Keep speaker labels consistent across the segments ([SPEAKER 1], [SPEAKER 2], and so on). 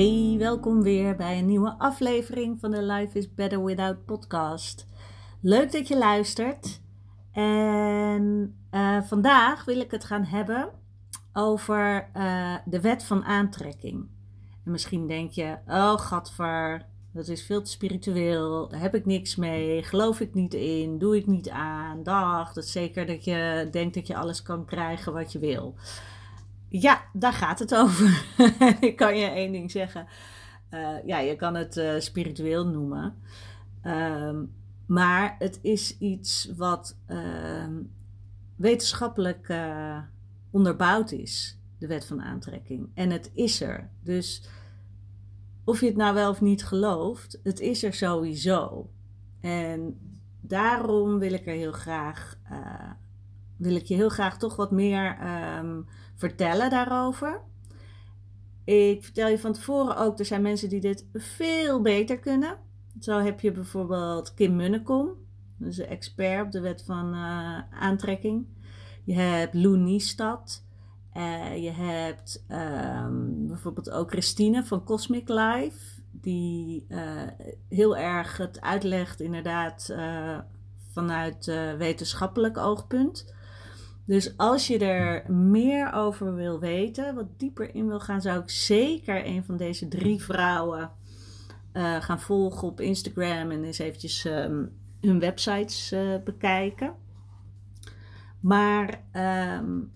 [SPEAKER 1] Hey, welkom weer bij een nieuwe aflevering van de Life is Better Without podcast. Leuk dat je luistert. En uh, vandaag wil ik het gaan hebben over uh, de wet van aantrekking. En misschien denk je, oh gadver, dat is veel te spiritueel, daar heb ik niks mee, geloof ik niet in, doe ik niet aan, dag. Dat is zeker dat je denkt dat je alles kan krijgen wat je wil. Ja, daar gaat het over. ik kan je één ding zeggen. Uh, ja, je kan het uh, spiritueel noemen. Um, maar het is iets wat uh, wetenschappelijk uh, onderbouwd is. De wet van aantrekking. En het is er. Dus of je het nou wel of niet gelooft, het is er sowieso. En daarom wil ik er heel graag, wil ik je heel graag toch wat meer um, vertellen daarover. Ik vertel je van tevoren ook, er zijn mensen die dit veel beter kunnen. Zo heb je bijvoorbeeld Kim Munnekom, dus een expert op de wet van uh, aantrekking. Je hebt Lou Niestad. Uh, je hebt um, bijvoorbeeld ook Christine van Cosmic Life, die uh, heel erg het uitlegt inderdaad vanuit wetenschappelijk oogpunt. Dus als je er meer over wil weten, wat dieper in wil gaan, zou ik zeker een van deze drie vrouwen uh, gaan volgen op Instagram en eens eventjes um, hun websites uh, bekijken. Maar um,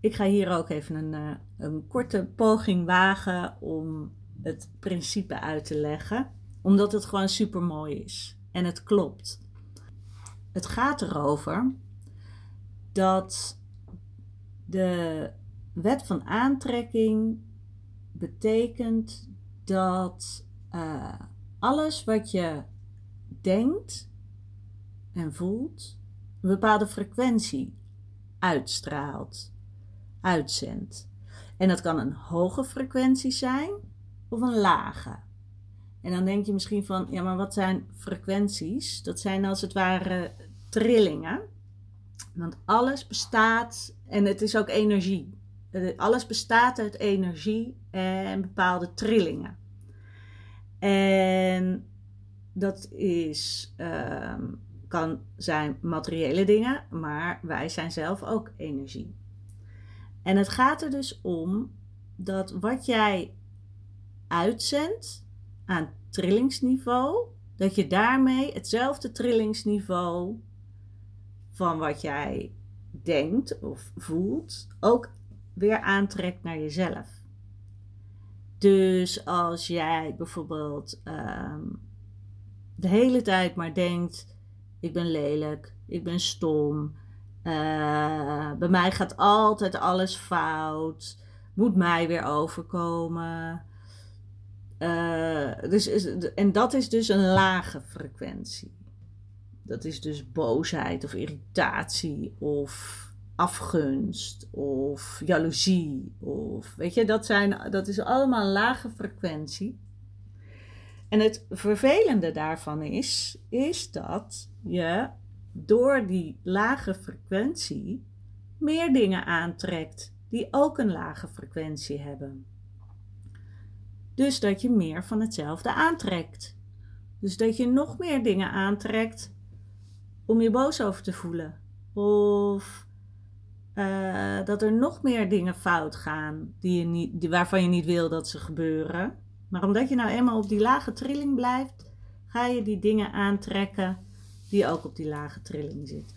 [SPEAKER 1] ik ga hier ook even een, uh, een korte poging wagen om het principe uit te leggen, omdat het gewoon super mooi is en het klopt. Het gaat erover dat de wet van aantrekking betekent dat uh, alles wat je denkt en voelt een bepaalde frequentie uitstraalt, uitzendt. En dat kan een hoge frequentie zijn of een lage. En dan denk je misschien van, ja, maar wat zijn frequenties? Dat zijn als het ware trillingen. Want alles bestaat, en het is ook energie. Alles bestaat uit energie en bepaalde trillingen. En dat is, um, kan zijn materiële dingen, maar wij zijn zelf ook energie. En het gaat er dus om dat wat jij uitzendt aan trillingsniveau, dat je daarmee hetzelfde trillingsniveau van wat jij denkt of voelt ook weer aantrekt naar jezelf. Dus als jij bijvoorbeeld um, de hele tijd maar denkt: ik ben lelijk, ik ben stom, uh, bij mij gaat altijd alles fout, moet mij weer overkomen. Uh, dus, en dat is dus een lage frequentie. Dat is dus boosheid of irritatie of afgunst of jaloezie. Of, weet je, dat, zijn, dat is allemaal lage frequentie. En het vervelende daarvan is, is dat je door die lage frequentie meer dingen aantrekt die ook een lage frequentie hebben. Dus dat je meer van hetzelfde aantrekt. Dus dat je nog meer dingen aantrekt om je boos over te voelen. Of uh, dat er nog meer dingen fout gaan die je niet, waarvan je niet wil dat ze gebeuren. Maar omdat je nou eenmaal op die lage trilling blijft, ga je die dingen aantrekken die ook op die lage trilling zitten.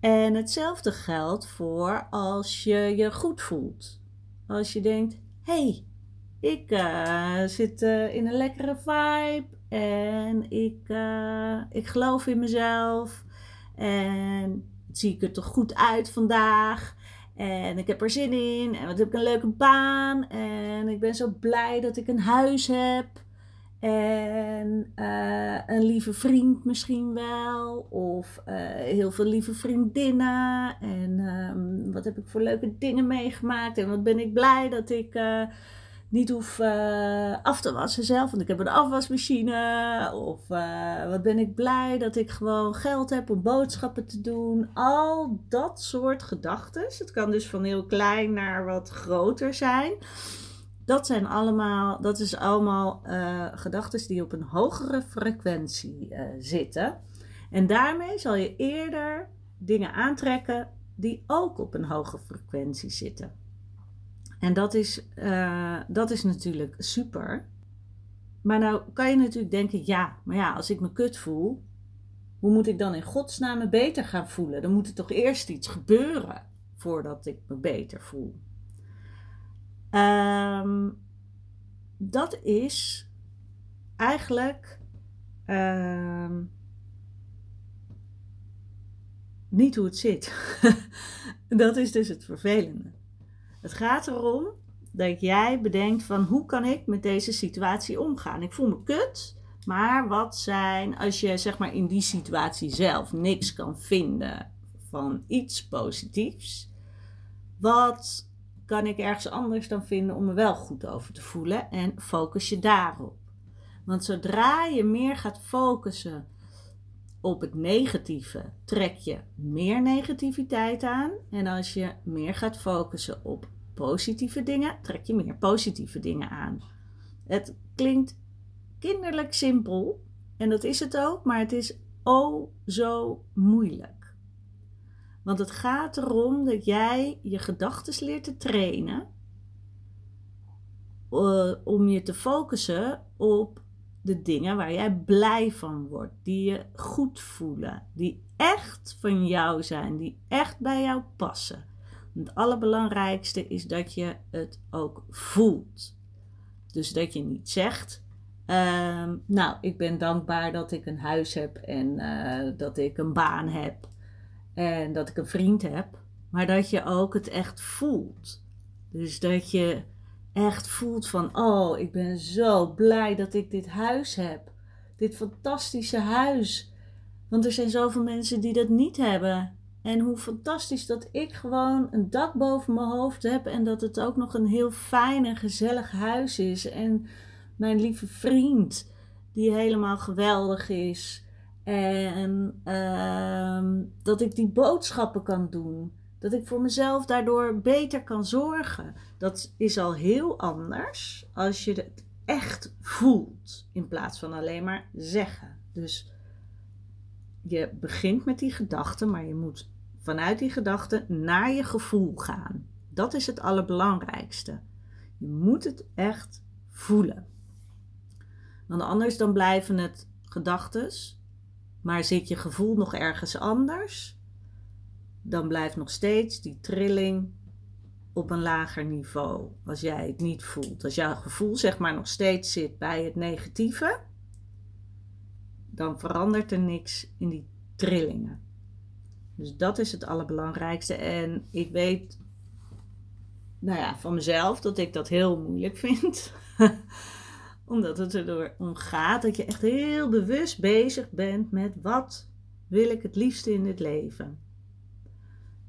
[SPEAKER 1] En hetzelfde geldt voor als je je goed voelt. Als je denkt, hé, hey, ik uh, zit uh, in een lekkere vibe en ik, uh, ik geloof in mezelf en zie ik er toch goed uit vandaag. En ik heb er zin in. En wat heb ik een leuke baan. En ik ben zo blij dat ik een huis heb. En uh, een lieve vriend misschien wel. Of uh, heel veel lieve vriendinnen. En um, wat heb ik voor leuke dingen meegemaakt. En wat ben ik blij dat ik niet hoef af te wassen zelf. Want ik heb een afwasmachine. Of wat ben ik blij dat ik gewoon geld heb om boodschappen te doen. Al dat soort gedachten. Het kan dus van heel klein naar wat groter zijn. Dat zijn allemaal, dat is allemaal uh, gedachten die op een hogere frequentie zitten. En daarmee zal je eerder dingen aantrekken die ook op een hoge frequentie zitten. En dat is, uh, dat is natuurlijk super. Maar nou kan je natuurlijk denken, ja, maar ja, als ik me kut voel, hoe moet ik dan in godsnaam me beter gaan voelen? Dan moet er toch eerst iets gebeuren voordat ik me beter voel. Um, dat is eigenlijk um, niet hoe het zit. dat is dus het vervelende. Het gaat erom dat jij bedenkt van hoe kan ik met deze situatie omgaan. Ik voel me kut, maar wat zijn als je zeg maar in die situatie zelf niks kan vinden van iets positiefs? Wat kan ik ergens anders dan vinden om me wel goed over te voelen en focus je daarop. Want zodra je meer gaat focussen op het negatieve, trek je meer negativiteit aan. En als je meer gaat focussen op positieve dingen, trek je meer positieve dingen aan. Het klinkt kinderlijk simpel en dat is het ook, maar het is oh zo moeilijk. Want het gaat erom dat jij je gedachten leert te trainen uh, om je te focussen op de dingen waar jij blij van wordt, die je goed voelen, die echt van jou zijn, die echt bij jou passen. Het allerbelangrijkste is dat je het ook voelt. Dus dat je niet zegt, uh, nou, ik ben dankbaar dat ik een huis heb en uh, dat ik een baan heb en dat ik een vriend heb, maar dat je ook het echt voelt. Dus dat je echt voelt van, oh, ik ben zo blij dat ik dit huis heb. Dit fantastische huis. Want er zijn zoveel mensen die dat niet hebben. En hoe fantastisch dat ik gewoon een dak boven mijn hoofd heb en dat het ook nog een heel fijn en gezellig huis is. En mijn lieve vriend, die helemaal geweldig is. En uh, dat ik die boodschappen kan doen. Dat ik voor mezelf daardoor beter kan zorgen. Dat is al heel anders als je het echt voelt in plaats van alleen maar zeggen. Dus je begint met die gedachten, maar je moet vanuit die gedachten naar je gevoel gaan. Dat is het allerbelangrijkste. Je moet het echt voelen. Want anders dan blijven het gedachten maar zit je gevoel nog ergens anders, dan blijft nog steeds die trilling op een lager niveau. Als jij het niet voelt. Als jouw gevoel zeg maar nog steeds zit bij het negatieve, dan verandert er niks in die trillingen. Dus dat is het allerbelangrijkste. En ik weet nou ja, van mezelf dat ik dat heel moeilijk vind. Omdat het erdoor om gaat dat je echt heel bewust bezig bent met wat wil ik het liefste in dit leven.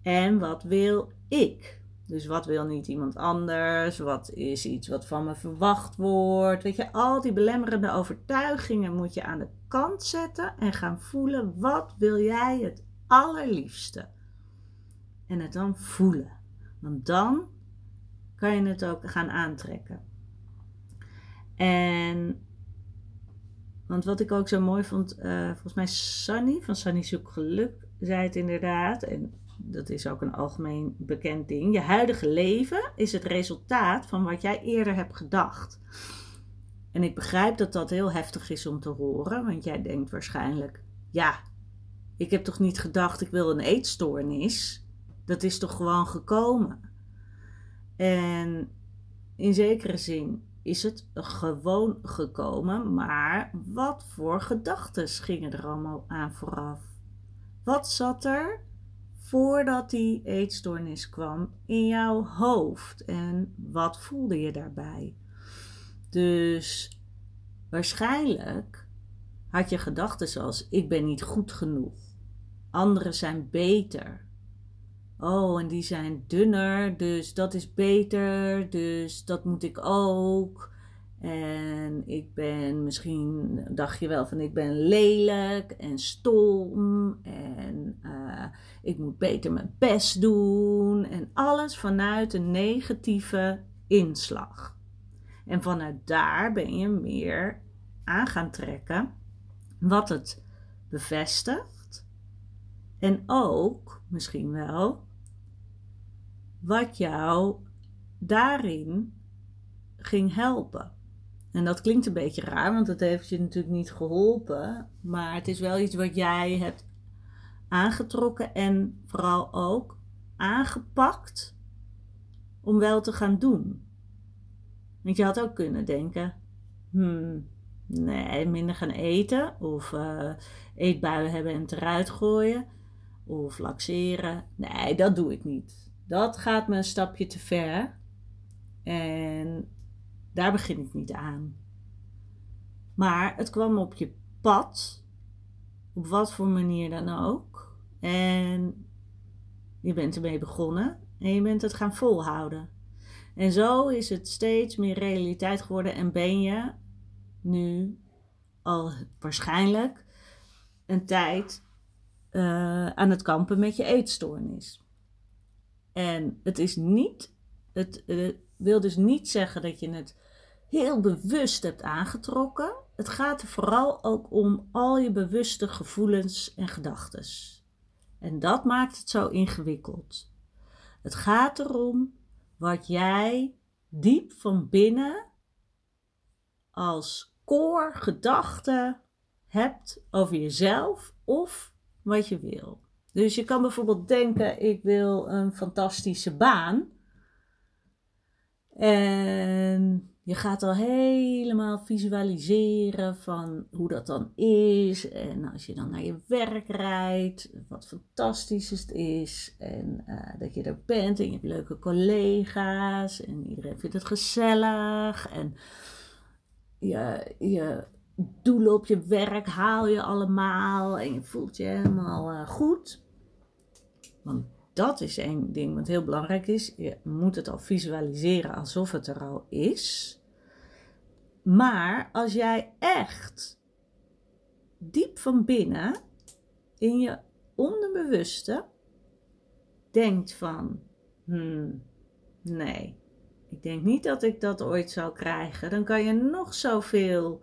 [SPEAKER 1] En wat wil ik? Dus wat wil niet iemand anders? Wat is iets wat van me verwacht wordt? Weet je, al die belemmerende overtuigingen moet je aan de kant zetten en gaan voelen. Wat wil jij het allerliefste? En het dan voelen. Want dan kan je het ook gaan aantrekken. En, want wat ik ook zo mooi vond, uh, volgens mij Sunny van Sunny Zoek Geluk zei het inderdaad. En dat is ook een algemeen bekend ding. Je huidige leven is het resultaat van wat jij eerder hebt gedacht. En ik begrijp dat dat heel heftig is om te horen, want jij denkt waarschijnlijk, ja, ik heb toch niet gedacht ik wil een eetstoornis. Dat is toch gewoon gekomen. En in zekere zin is het gewoon gekomen, maar wat voor gedachten gingen er allemaal aan vooraf? Wat zat er voordat die eetstoornis kwam in jouw hoofd en wat voelde je daarbij? Dus waarschijnlijk had je gedachten zoals: ik ben niet goed genoeg, anderen zijn beter. Oh, en die zijn dunner, dus dat is beter, dus dat moet ik ook. En ik ben misschien, dacht je wel van ik ben lelijk en stom en uh, ik moet beter mijn best doen. En alles vanuit een negatieve inslag. En vanuit daar ben je meer aan gaan trekken wat het bevestigt. En ook misschien wel wat jou daarin ging helpen. En dat klinkt een beetje raar, want dat heeft je natuurlijk niet geholpen. Maar het is wel iets wat jij hebt aangetrokken en vooral ook aangepakt om wel te gaan doen. Want je had ook kunnen denken: hmm, nee, minder gaan eten. Of uh, eetbuien hebben en het eruit gooien. Of laxeren. Nee, dat doe ik niet. Dat gaat me een stapje te ver. En daar begin ik niet aan. Maar het kwam op je pad, op wat voor manier dan ook. En je bent ermee begonnen en je bent het gaan volhouden. En zo is het steeds meer realiteit geworden en ben je nu al waarschijnlijk een tijd uh, aan het kampen met je eetstoornis. En het is niet, het uh, wil dus niet zeggen dat je het heel bewust hebt aangetrokken. Het gaat er vooral ook om al je bewuste gevoelens en gedachten. En dat maakt het zo ingewikkeld. Het gaat erom wat jij diep van binnen als core gedachte hebt over jezelf of wat je wil. Dus je kan bijvoorbeeld denken: ik wil een fantastische baan. En je gaat al helemaal visualiseren van hoe dat dan is. En als je dan naar je werk rijdt, wat fantastisch het is. En uh, dat je er bent en je hebt leuke collega's. En iedereen vindt het gezellig. En je, je doelen op je werk haal je allemaal. En je voelt je helemaal uh, goed. Want dat is één ding wat heel belangrijk is. Je moet het al visualiseren alsof het er al is. Maar als jij echt diep van binnen in je onderbewuste denkt van, hmm, nee, ik denk niet dat ik dat ooit zal krijgen, dan kan je nog zoveel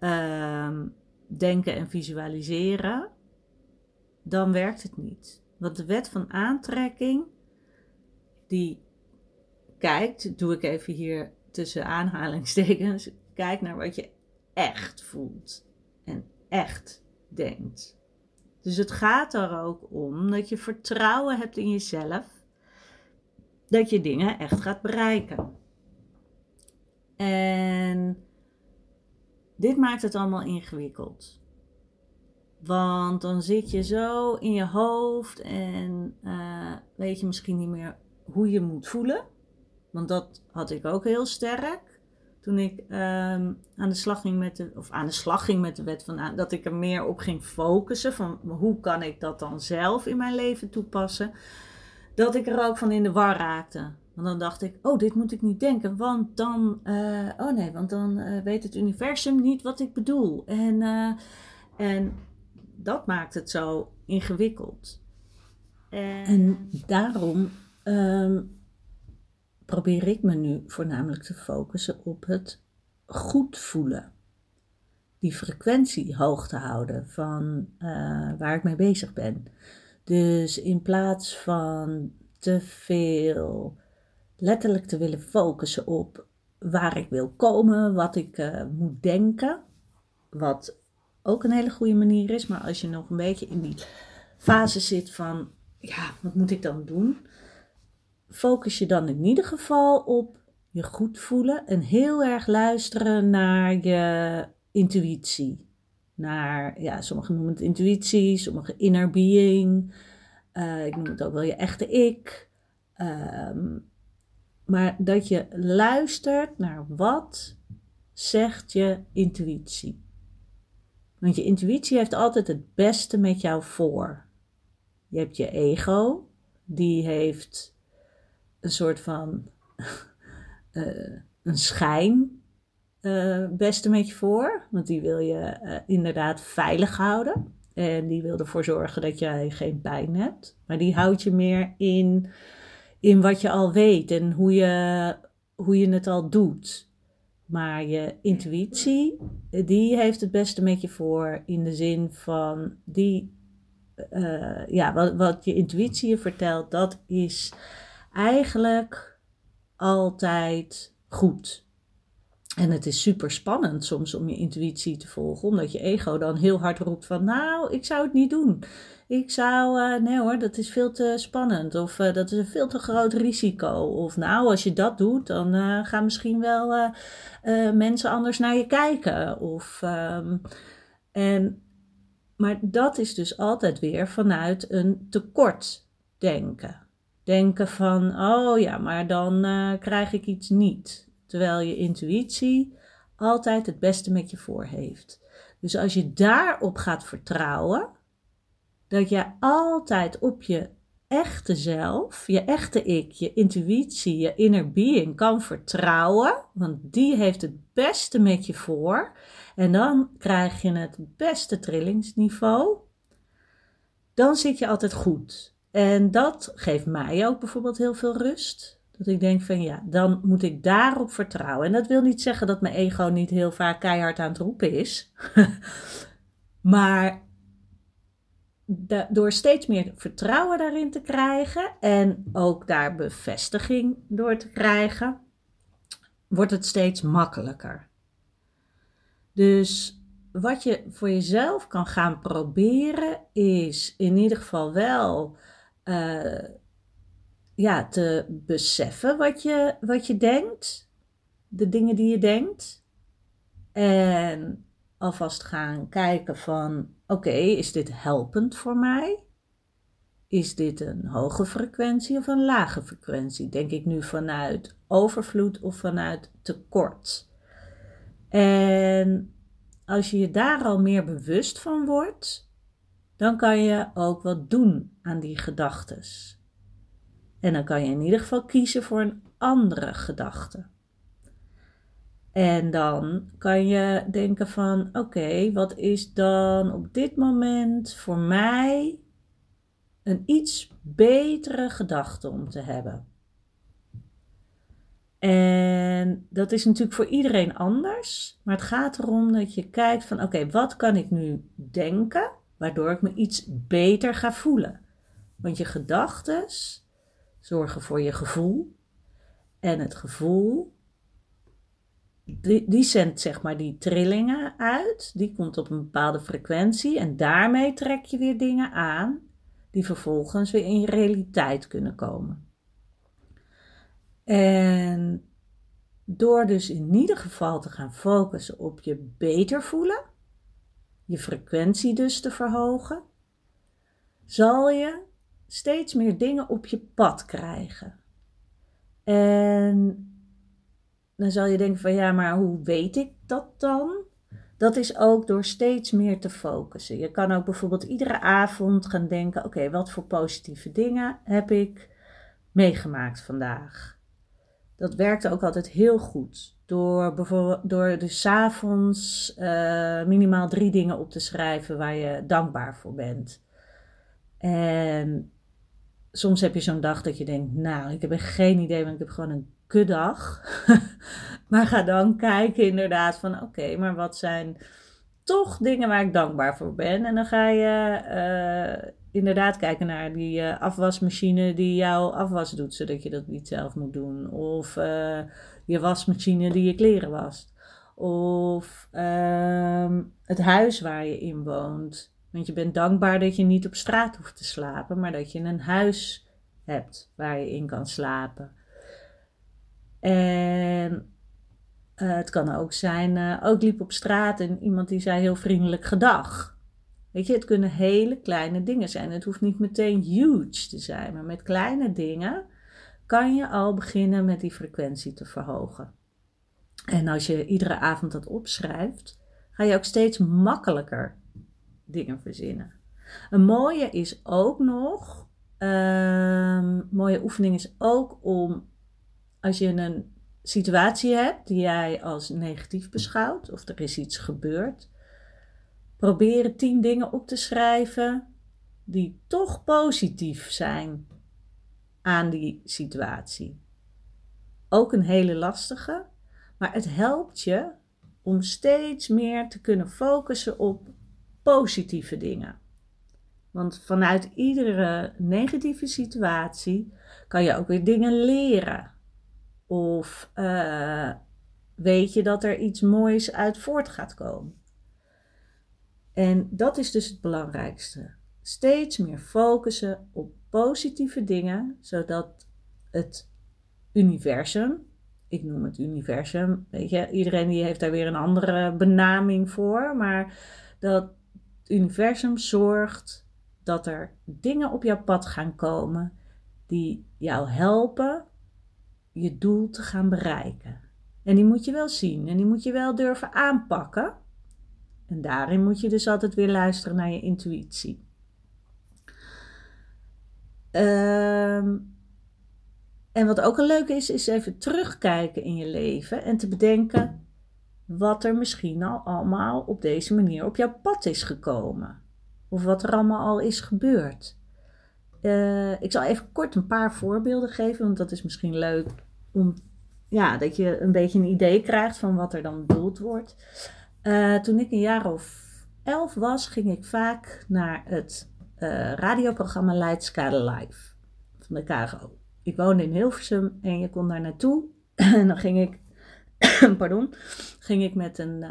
[SPEAKER 1] uh, denken en visualiseren, dan werkt het niet. Want de wet van aantrekking, die kijkt, doe ik even hier tussen aanhalingstekens, kijk naar wat je echt voelt en echt denkt. Dus het gaat er ook om dat je vertrouwen hebt in jezelf, dat je dingen echt gaat bereiken. En dit maakt het allemaal ingewikkeld. Want dan zit je zo in je hoofd en uh, weet je misschien niet meer hoe je moet voelen. Want dat had ik ook heel sterk toen ik um, aan de slag ging met de, of aan de slag ging met de wet van dat ik er meer op ging focussen van hoe kan ik dat dan zelf in mijn leven toepassen, dat ik er ook van in de war raakte. Want dan dacht ik, oh, dit moet ik niet denken, want dan, uh, oh nee, want dan uh, weet het universum niet wat ik bedoel. En, en dat maakt het zo ingewikkeld. En, en daarom um, probeer ik me nu voornamelijk te focussen op het goed voelen. Die frequentie hoog te houden van uh, waar ik mee bezig ben. Dus in plaats van te veel letterlijk te willen focussen op waar ik wil komen, wat ik uh, moet denken, wat ook een hele goede manier is. Maar als je nog een beetje in die fase zit van, ja, wat moet ik dan doen? Focus je dan in ieder geval op je goed voelen en heel erg luisteren naar je intuïtie. Naar, ja, sommigen noemen het intuïtie, sommigen inner being. Uh, ik noem het ook wel je echte ik. Ehm, maar dat je luistert naar wat zegt je intuïtie. Want je intuïtie heeft altijd het beste met jou voor. Je hebt je ego, die heeft een soort van uh, een schijn uh, beste met je voor. Want die wil je uh, inderdaad veilig houden. En die wil ervoor zorgen dat jij geen pijn hebt. Maar die houdt je meer in, in wat je al weet en hoe je, hoe je het al doet. Maar je intuïtie, die heeft het beste met je voor in de zin van die, uh, ja, wat, wat je intuïtie je vertelt, dat is eigenlijk altijd goed. En het is super spannend soms om je intuïtie te volgen, omdat je ego dan heel hard roept van, nou, ik zou het niet doen. Ik zou, uh, nee hoor, dat is veel te spannend. Of uh, dat is een veel te groot risico. Of nou, als je dat doet, dan uh, gaan misschien wel mensen anders naar je kijken. Of, um, en, maar dat is dus altijd weer vanuit een tekort denken. Denken van, oh ja, maar dan krijg ik iets niet. Terwijl je intuïtie altijd het beste met je voor heeft. Dus als je daarop gaat vertrouwen, dat je altijd op je echte zelf, je echte ik, je intuïtie, je inner being kan vertrouwen, want die heeft het beste met je voor. En dan krijg je het beste trillingsniveau. Dan zit je altijd goed. En dat geeft mij ook bijvoorbeeld heel veel rust. Dat ik denk van ja, dan moet ik daarop vertrouwen. En dat wil niet zeggen dat mijn ego niet heel vaak keihard aan het roepen is. maar door steeds meer vertrouwen daarin te krijgen en ook daar bevestiging door te krijgen, wordt het steeds makkelijker. Dus wat je voor jezelf kan gaan proberen is in ieder geval wel uh, ja, te beseffen wat je, wat je denkt, de dingen die je denkt. En alvast gaan kijken van, oké, is dit helpend voor mij? Is dit een hoge frequentie of een lage frequentie? Denk ik nu vanuit overvloed of vanuit tekort? En als je je daar al meer bewust van wordt, dan kan je ook wat doen aan die gedachtes. En dan kan je in ieder geval kiezen voor een andere gedachte. En dan kan je denken van oké, wat is dan op dit moment voor mij een iets betere gedachte om te hebben? En dat is natuurlijk voor iedereen anders, maar het gaat erom dat je kijkt van oké, wat kan ik nu denken waardoor ik me iets beter ga voelen? Want je gedachten zorgen voor je gevoel en het gevoel die, zendt zeg maar die trillingen uit. Die komt op een bepaalde frequentie. En daarmee trek je weer dingen aan die vervolgens weer in je realiteit kunnen komen. En door dus in ieder geval te gaan focussen op je beter voelen, je frequentie dus te verhogen, zal je steeds meer dingen op je pad krijgen. En dan zal je denken van ja, maar hoe weet ik dat dan? Dat is ook door steeds meer te focussen. Je kan ook bijvoorbeeld iedere avond gaan denken: oké, wat voor positieve dingen heb ik meegemaakt vandaag? Dat werkt ook altijd heel goed. Door, bijvoorbeeld, door dus avonds uh, minimaal drie dingen op te schrijven waar je dankbaar voor bent. En soms heb je zo'n dag dat je denkt: Nou, ik heb geen idee, want ik heb gewoon een kuddag. maar ga dan kijken inderdaad van oké, maar wat zijn toch dingen waar ik dankbaar voor ben. En dan ga je uh, inderdaad kijken naar die uh, afwasmachine die jouw afwas doet, zodat je dat niet zelf moet doen. Of uh, je wasmachine die je kleren wast. Of ehm, het huis waar je in woont. Want je bent dankbaar dat je niet op straat hoeft te slapen, maar dat je een huis hebt waar je in kan slapen. En eh, het kan ook zijn, uh, ook liep op straat en iemand die zei heel vriendelijk gedag. Weet je, het kunnen hele kleine dingen zijn. Het hoeft niet meteen huge te zijn, maar met kleine dingen kan je al beginnen met die frequentie te verhogen. En als je iedere avond dat opschrijft, ga je ook steeds makkelijker dingen verzinnen. Een mooie is ook nog, um, mooie oefening is ook om als je een situatie hebt die jij als negatief beschouwt, of er is iets gebeurd, proberen tien dingen op te schrijven die toch positief zijn aan die situatie. Ook een hele lastige, maar het helpt je om steeds meer te kunnen focussen op positieve dingen. Want vanuit iedere negatieve situatie kan je ook weer dingen leren. Of uh, weet je dat er iets moois uit voort gaat komen. En dat is dus het belangrijkste. Steeds meer focussen op positieve dingen, zodat het universum, ik noem het universum, weet je, iedereen die heeft daar weer een andere benaming voor, maar dat het universum zorgt dat er dingen op jouw pad gaan komen die jou helpen je doel te gaan bereiken. En die moet je wel zien en die moet je wel durven aanpakken. En daarin moet je dus altijd weer luisteren naar je intuïtie. Ehm, en wat ook een leuke is, is even terugkijken in je leven en te bedenken wat er misschien al allemaal op deze manier op jouw pad is gekomen. Of wat er allemaal al is gebeurd. Uh, ik zal even kort een paar voorbeelden geven, want dat is misschien leuk om ja, dat je een beetje een idee krijgt van wat er dan bedoeld wordt. Uh, toen ik een jaar of elf was, ging ik vaak naar het uh, radioprogramma Leidskade Live van de KRO. Ik woonde in Hilversum en je kon daar naartoe. en dan ging ik, pardon, ging ik met een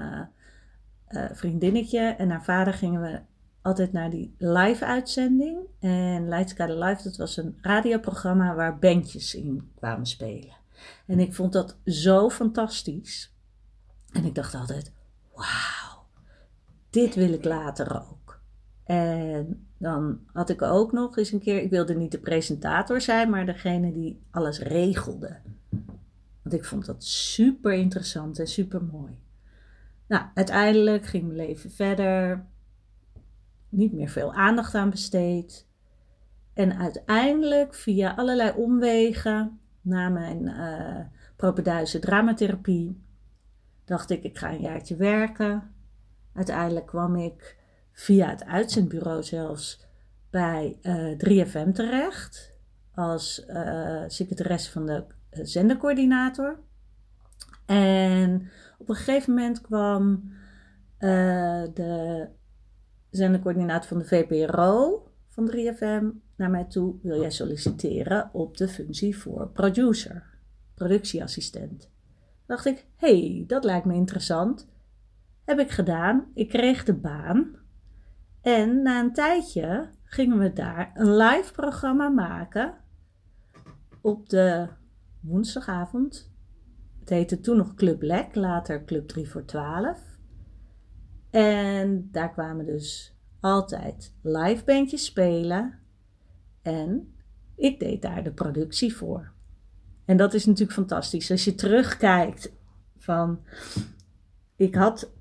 [SPEAKER 1] vriendinnetje en haar vader gingen we altijd naar die live-uitzending. En Leidskade Live, dat was een radioprogramma waar bandjes in kwamen spelen. En ik vond dat zo fantastisch. En ik dacht altijd, wauw, dit wil ik later ook. En dan had ik ook nog eens een keer, ik wilde niet de presentator zijn, maar degene die alles regelde. Want ik vond dat super interessant en super mooi. Nou, uiteindelijk ging mijn leven verder niet meer veel aandacht aan besteed. En uiteindelijk, via allerlei omwegen, na mijn uh, propeduise dramatherapie, dacht ik, ik ga een jaartje werken. Uiteindelijk kwam ik via het uitzendbureau zelfs bij uh, 3FM terecht. Als uh, secretaresse van de zendercoördinator. En op een gegeven moment kwam de zendercoördinator van de VPRO van 3FM naar mij toe: wil jij solliciteren op de functie voor producer, productieassistent? Dacht ik, hey, dat lijkt me interessant. Heb ik gedaan. Ik kreeg de baan. En na een tijdje gingen we daar een live programma maken op de woensdagavond. Het heette toen nog Club Lek, later Club 3 voor 12. En daar kwamen dus altijd live bandjes spelen. En ik deed daar de productie voor. En dat is natuurlijk fantastisch. Als je terugkijkt van ik had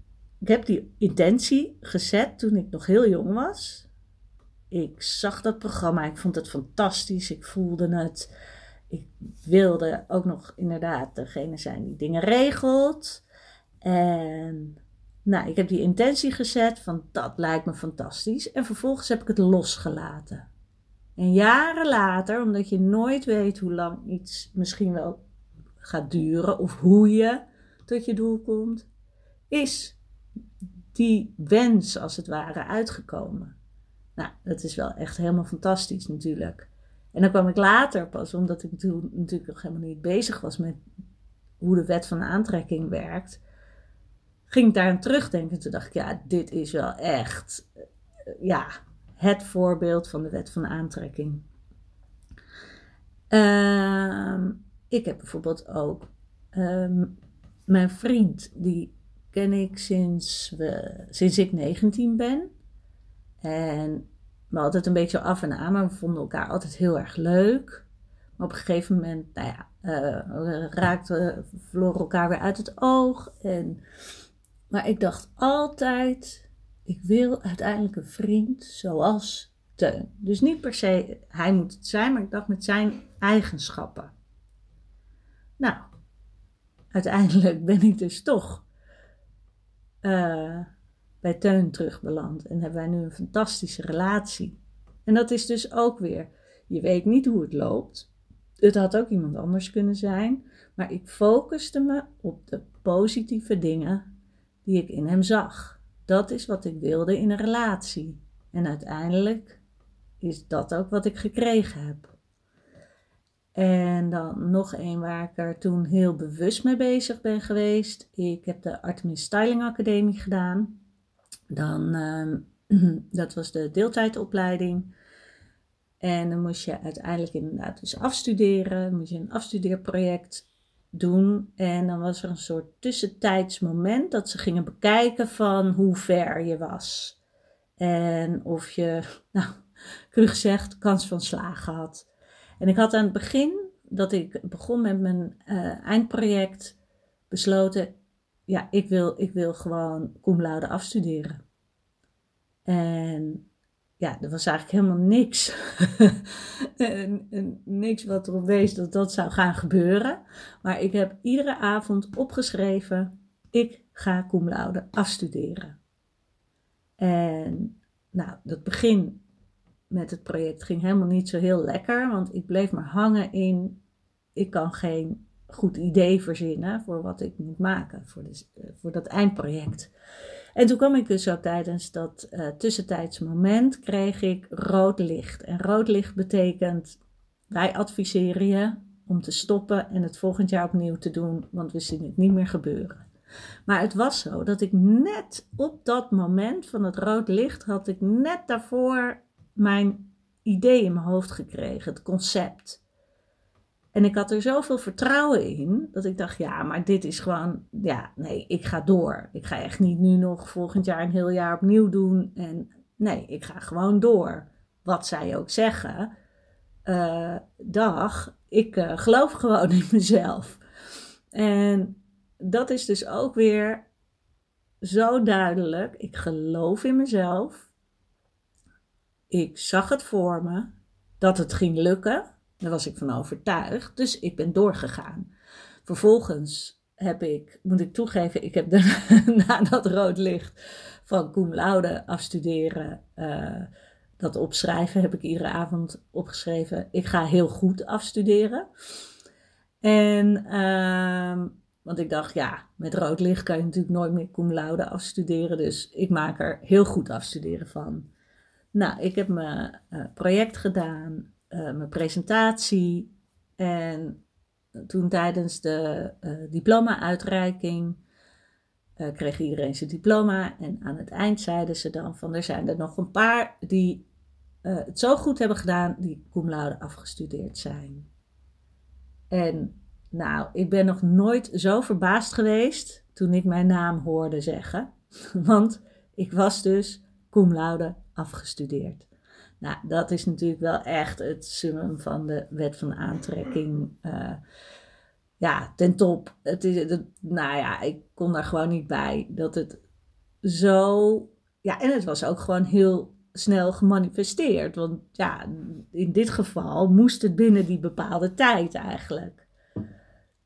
[SPEAKER 1] ik heb die intentie gezet toen ik nog heel jong was. Ik zag dat programma, ik vond het fantastisch, ik voelde het. Ik wilde ook nog inderdaad degene zijn die dingen regelt. En nou, ik heb die intentie gezet van dat lijkt me fantastisch. En vervolgens heb ik het losgelaten. En jaren later, omdat je nooit weet hoe lang iets misschien wel gaat duren of hoe je tot je doel komt, is die wens als het ware uitgekomen. Nou, dat is wel echt helemaal fantastisch natuurlijk. En dan kwam ik later pas, omdat ik natuurlijk nog helemaal niet bezig was met hoe de wet van aantrekking werkt, ging ik daar aan terugdenken. Toen dacht ik, ja, dit is wel echt ja, het voorbeeld van de wet van aantrekking. Ehm, ik heb bijvoorbeeld ook ehm, mijn vriend, die ken ik sinds, we, sinds ik 19 ben. En we altijd een beetje af en aan, maar we vonden elkaar altijd heel erg leuk. Maar op een gegeven moment, nou ja, uh, we raakten, verloren elkaar weer uit het oog. En, maar ik dacht altijd, ik wil uiteindelijk een vriend zoals Teun. Dus niet per se hij moet het zijn, maar ik dacht met zijn eigenschappen. Nou, uiteindelijk ben ik dus toch uh, bij Teun terugbeland. En hebben wij nu een fantastische relatie. En dat is dus ook weer, je weet niet hoe het loopt. Het had ook iemand anders kunnen zijn. Maar ik focuste me op de positieve dingen die ik in hem zag. Dat is wat ik wilde in een relatie. En uiteindelijk is dat ook wat ik gekregen heb. En dan nog een waar ik er toen heel bewust mee bezig ben geweest. Ik heb de Artemis Styling Academie gedaan. Dan, ehm, dat was de deeltijdopleiding. En dan moest je uiteindelijk inderdaad dus afstuderen. Moest je een afstudeerproject doen. En dan was er een soort tussentijdsmoment dat ze gingen bekijken van hoe ver je was. En of je, nou, cru gezegd, kans van slagen had. En ik had aan het begin, dat ik begon met mijn uh, eindproject, besloten, ja, ik wil, ik wil gewoon cum laude afstuderen. En ja, er was eigenlijk helemaal niks. en, niks wat erop wees dat dat zou gaan gebeuren. Maar ik heb iedere avond opgeschreven: ik ga cum afstuderen. En nou, dat begin met het project ging helemaal niet zo heel lekker, want ik bleef maar hangen in: ik kan geen goed idee verzinnen voor wat ik moet maken voor, de, voor dat eindproject. En toen kwam ik dus ook tijdens dat uh, tussentijds moment, kreeg ik rood licht. En rood licht betekent, wij adviseren je om te stoppen en het volgend jaar opnieuw te doen, want we zien het niet meer gebeuren. Maar het was zo dat ik net op dat moment van het rood licht had ik net daarvoor mijn idee in mijn hoofd gekregen, het concept. En ik had er zoveel vertrouwen in dat ik dacht, ja, maar dit is gewoon, ja, nee, ik ga door. Ik ga echt niet nu nog volgend jaar een heel jaar opnieuw doen. En nee, ik ga gewoon door. Wat zij ook zeggen. Uh, dag, ik uh, geloof gewoon in mezelf. En dat is dus ook weer zo duidelijk. Ik geloof in mezelf. Ik zag het voor me dat het ging lukken. Daar was ik van overtuigd. Dus ik ben doorgegaan. Vervolgens heb ik, moet ik toegeven, ik heb na dat rood licht van cum laude afstuderen, uh, dat opschrijven, heb ik iedere avond opgeschreven. Ik ga heel goed afstuderen. En, uh, want ik dacht, ja, met rood licht kan je natuurlijk nooit meer cum laude afstuderen. Dus ik maak er heel goed afstuderen van. Nou, ik heb mijn uh, project gedaan. Eh, mijn presentatie. En toen tijdens de uh, diploma-uitreiking uh, kreeg iedereen zijn diploma. En aan het eind zeiden ze dan van er zijn er nog een paar die het zo goed hebben gedaan, die cum laude afgestudeerd zijn. En nou, ik ben nog nooit zo verbaasd geweest toen ik mijn naam hoorde zeggen. Want ik was dus cum laude afgestudeerd. Nou, dat is natuurlijk wel echt het summum van de wet van aantrekking. Uh, ja, ten top. Het is, nou ja, ik kon daar gewoon niet bij. Dat het zo. Ja, en het was ook gewoon heel snel gemanifesteerd. Want ja, in dit geval moest het binnen die bepaalde tijd eigenlijk.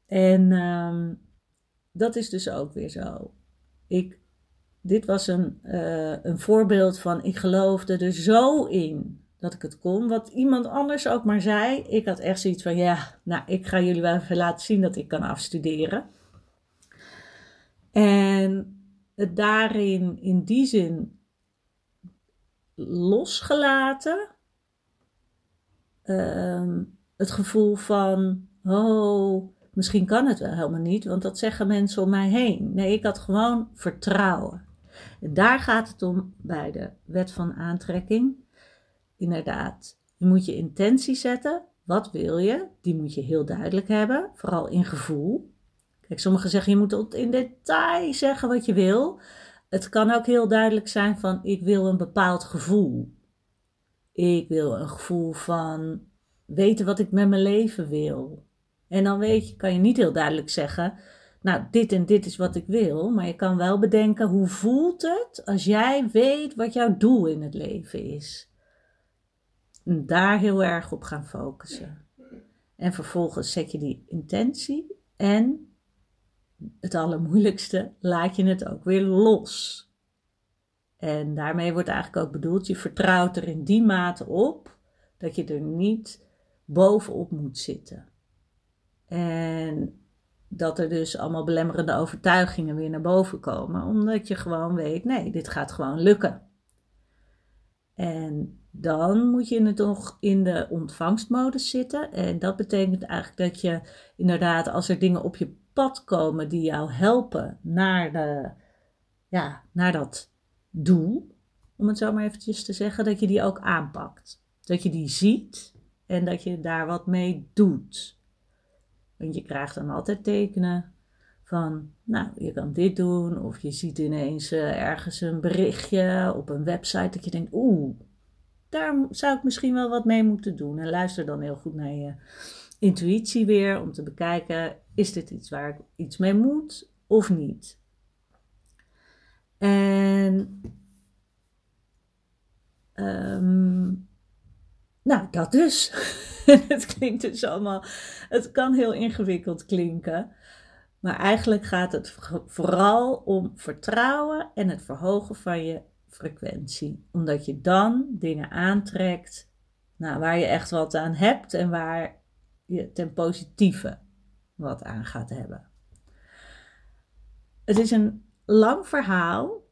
[SPEAKER 1] En um, dat is dus ook weer zo. Ik dit was een, uh, een voorbeeld van ik geloofde er zo in dat ik het kon. Wat iemand anders ook maar zei. Ik had echt zoiets van ja, nou ik ga jullie wel even laten zien dat ik kan afstuderen. En het daarin in die zin losgelaten. Um, het gevoel van, oh, misschien kan het wel helemaal niet, want dat zeggen mensen om mij heen. Nee, ik had gewoon vertrouwen. Daar gaat het om bij de wet van aantrekking. Inderdaad, je moet je intentie zetten. Wat wil je? Die moet je heel duidelijk hebben, vooral in gevoel. Kijk, sommigen zeggen je moet tot in detail zeggen wat je wil. Het kan ook heel duidelijk zijn van ik wil een bepaald gevoel. Ik wil een gevoel van weten wat ik met mijn leven wil. En dan weet je, kan je niet heel duidelijk zeggen, nou dit en dit is wat ik wil, maar je kan wel bedenken hoe voelt het als jij weet wat jouw doel in het leven is. En daar heel erg op gaan focussen. En vervolgens zet je die intentie en het allermoeilijkste, laat je het ook weer los. En daarmee wordt eigenlijk ook bedoeld, je vertrouwt er in die mate op dat je er niet bovenop moet zitten. En dat er dus allemaal belemmerende overtuigingen weer naar boven komen, omdat je gewoon weet, nee, dit gaat gewoon lukken. En dan moet je nog in de ontvangstmodus zitten. En dat betekent eigenlijk dat je inderdaad, als er dingen op je pad komen die jou helpen naar, de, ja, naar dat doel, om het zo maar eventjes te zeggen, dat je die ook aanpakt. Dat je die ziet en dat je daar wat mee doet. Want je krijgt dan altijd tekenen van, nou, je kan dit doen, of je ziet ineens uh, ergens een berichtje op een website dat je denkt, oeh, daar zou ik misschien wel wat mee moeten doen. En luister dan heel goed naar je intuïtie weer om te bekijken: is dit iets waar ik iets mee moet of niet? En um, nou, dat dus. het klinkt dus allemaal. Het kan heel ingewikkeld klinken. Maar eigenlijk gaat het vooral om vertrouwen en het verhogen van je frequentie. Omdat je dan dingen aantrekt nou, waar je echt wat aan hebt en waar je ten positieve wat aan gaat hebben. Het is een lang verhaal.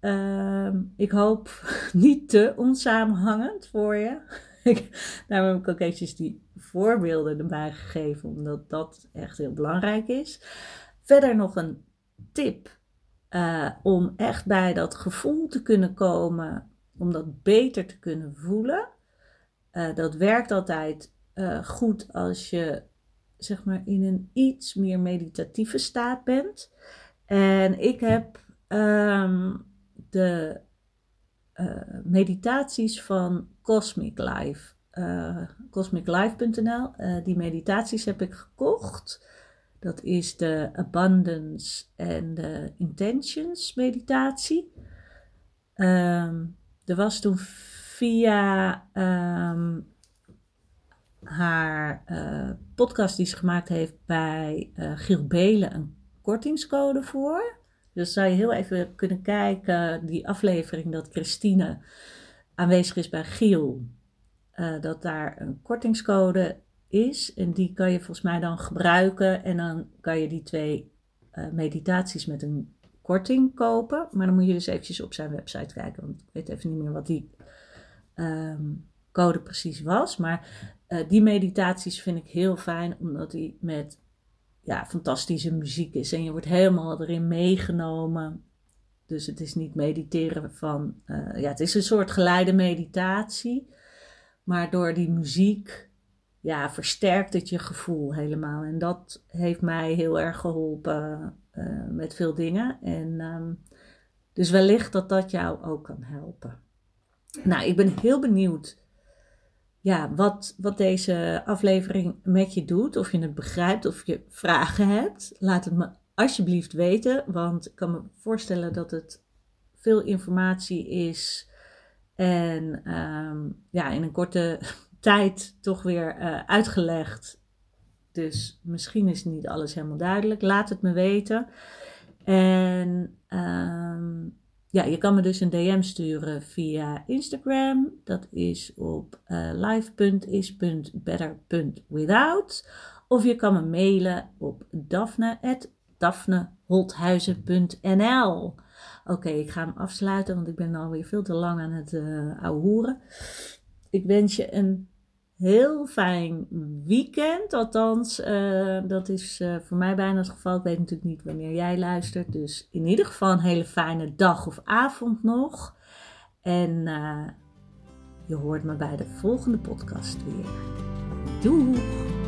[SPEAKER 1] Ehm, ik hoop niet te onsamenhangend voor je. Daarom heb ik ook eventjes die voorbeelden erbij gegeven, omdat dat echt heel belangrijk is. Verder nog een tip uh, om echt bij dat gevoel te kunnen komen, om dat beter te kunnen voelen. Uh, dat werkt altijd uh, goed als je zeg maar in een iets meer meditatieve staat bent. En ik heb um, de meditaties van Cosmic Life, cosmiclife.nl. die meditaties heb ik gekocht. Dat is de Abundance en de Intentions meditatie. Um, er was toen via um, haar uh, podcast die ze gemaakt heeft bij uh, Giel Belen een kortingscode voor. Dus zou je heel even kunnen kijken, die aflevering dat Christine aanwezig is bij Giel. Uh, dat daar een kortingscode is. En die kan je volgens mij dan gebruiken. En dan kan je die twee uh, meditaties met een korting kopen. Maar dan moet je dus eventjes op zijn website kijken. Want ik weet even niet meer wat die um, code precies was. Maar uh, die meditaties vind ik heel fijn. Omdat die met ja, fantastische muziek is. En je wordt helemaal erin meegenomen. Dus het is niet mediteren van. Uh, ja, het is een soort geleide meditatie. Maar door die muziek ja, versterkt het je gevoel helemaal. En dat heeft mij heel erg geholpen uh, met veel dingen. En um, dus wellicht dat dat jou ook kan helpen. Nou, ik ben heel benieuwd ja, wat, wat deze aflevering met je doet. Of je het begrijpt, of je vragen hebt. Laat het me alsjeblieft weten, want ik kan me voorstellen dat het veel informatie is. En um, ja, in een korte tijd toch weer uh, uitgelegd. Dus misschien is niet alles helemaal duidelijk. Laat het me weten. En um, ja, je kan me dus een DM sturen via Instagram. Dat is op uh, live.is.better.without. Of je kan me mailen op daphne.daphneholthuizen.nl Oké, ik ga hem afsluiten, want ik ben alweer veel te lang aan het uh. Ik wens je een heel fijn weekend. Althans, uh, dat is uh, voor mij bijna het geval. Ik weet natuurlijk niet wanneer jij luistert. Dus in ieder geval een hele fijne dag of avond nog. En uh, je hoort me bij de volgende podcast weer. Doei!